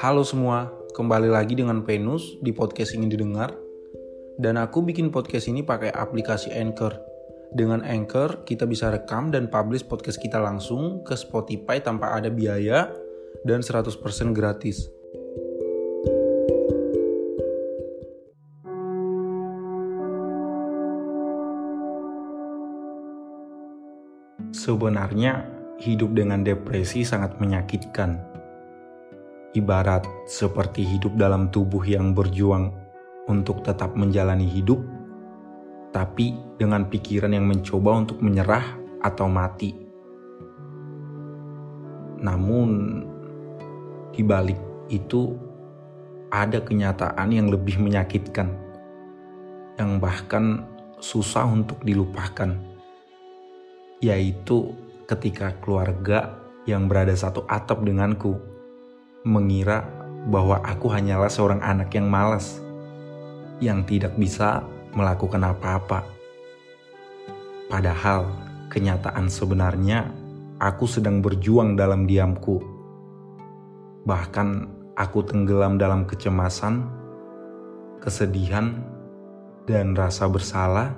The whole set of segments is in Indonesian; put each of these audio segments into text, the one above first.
Halo semua, kembali lagi dengan Venus di podcast ingin didengar. Dan aku bikin podcast ini pakai aplikasi Anchor. Dengan Anchor, kita bisa rekam dan publish podcast kita langsung ke Spotify tanpa ada biaya dan 100% gratis. Sebenarnya, hidup dengan depresi sangat menyakitkan. Ibarat seperti hidup dalam tubuh yang berjuang untuk tetap menjalani hidup, tapi dengan pikiran yang mencoba untuk menyerah atau mati. Namun, di balik itu ada kenyataan yang lebih menyakitkan, yang bahkan susah untuk dilupakan, yaitu ketika keluarga yang berada satu atap denganku mengira bahwa aku hanyalah seorang anak yang malas, yang tidak bisa melakukan apa-apa. Padahal kenyataan sebenarnya aku sedang berjuang dalam diamku. Bahkan aku tenggelam dalam kecemasan, kesedihan, dan rasa bersalah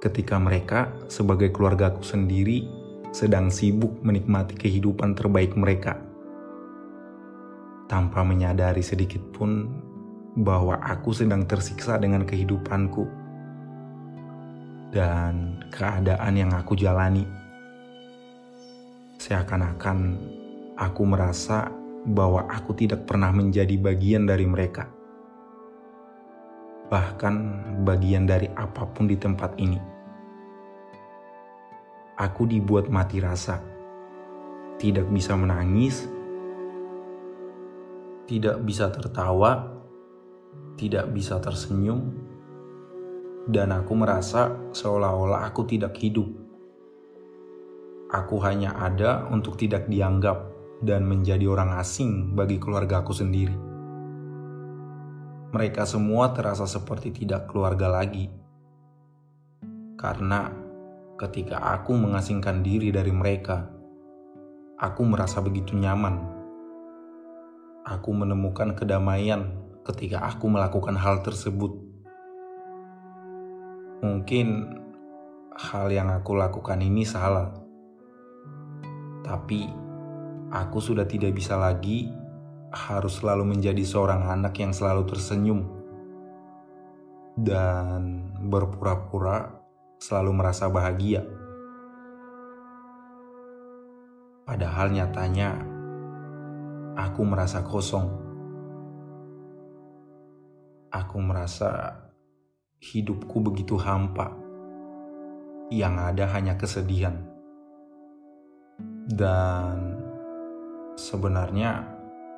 ketika mereka sebagai keluargaku sendiri sedang sibuk menikmati kehidupan terbaik mereka tanpa menyadari sedikit pun bahwa aku sedang tersiksa dengan kehidupanku dan keadaan yang aku jalani. Seakan-akan aku merasa bahwa aku tidak pernah menjadi bagian dari mereka, bahkan bagian dari apa pun di tempat ini. Aku dibuat mati rasa, tidak bisa menangis tidak bisa tertawa, tidak bisa tersenyum, dan aku merasa seolah-olah aku tidak hidup. Aku hanya ada untuk tidak dianggap dan menjadi orang asing bagi keluarga aku sendiri. Mereka semua terasa seperti tidak keluarga lagi, karena ketika aku mengasingkan diri dari mereka, aku merasa begitu nyaman aku menemukan kedamaian ketika aku melakukan hal tersebut. Mungkin hal yang aku lakukan ini salah, tapi aku sudah tidak bisa lagi harus selalu menjadi seorang anak yang selalu tersenyum dan berpura-pura selalu merasa bahagia. Padahal nyatanya aku merasa kosong. Aku merasa hidupku begitu hampa. Yang ada hanya kesedihan. Dan sebenarnya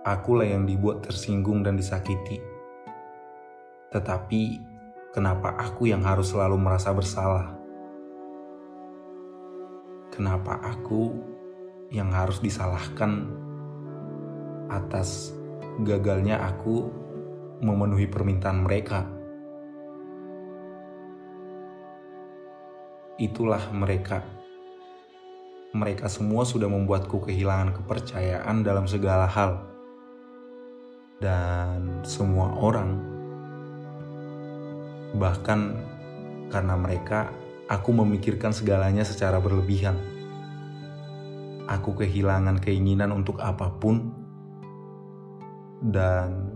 akulah yang dibuat tersinggung dan disakiti. Tetapi kenapa aku yang harus selalu merasa bersalah? Kenapa aku yang harus disalahkan atas gagalnya aku memenuhi permintaan mereka. Itulah mereka. Mereka semua sudah membuatku kehilangan kepercayaan dalam segala hal. Dan semua orang, bahkan karena mereka, aku memikirkan segalanya secara berlebihan. Aku kehilangan keinginan untuk apa pun dan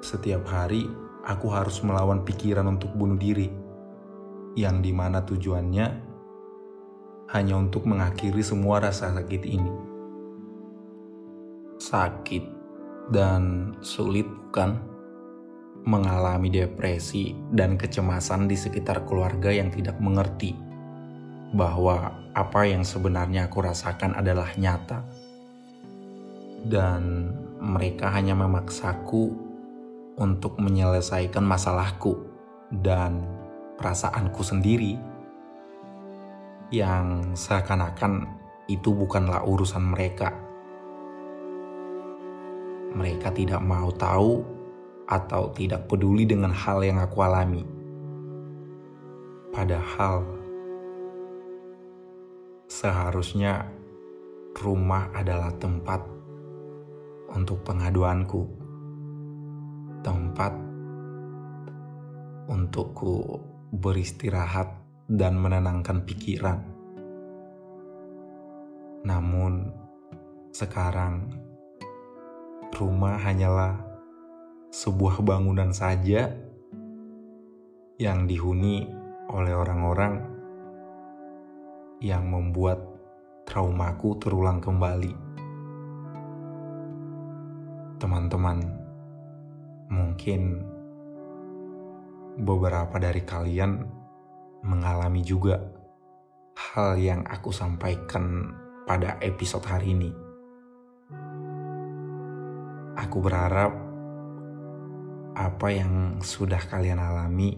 setiap hari aku harus melawan pikiran untuk bunuh diri, yang di mana tujuannya hanya untuk mengakhiri semua rasa sakit ini. Sakit dan sulit, bukan? mengalami depresi dan kecemasan di sekitar keluarga yang tidak mengerti bahwa apa yang sebenarnya aku rasakan adalah nyata, dan mereka hanya memaksaku untuk menyelesaikan masalahku dan perasaanku sendiri, yang seakan-akan itu bukanlah urusan mereka. Mereka tidak mau tahu atau tidak peduli dengan hal yang aku alami. Padahal seharusnya rumah adalah tempat untuk pengaduanku. Tempat untukku beristirahat dan menenangkan pikiran. Namun sekarang rumah hanyalah sebuah bangunan saja yang dihuni oleh orang-orang yang membuat traumaku terulang kembali. Teman-teman, mungkin beberapa dari kalian mengalami juga hal yang aku sampaikan pada episode hari ini. Aku berharap apa yang sudah kalian alami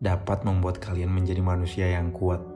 dapat membuat kalian menjadi manusia yang kuat.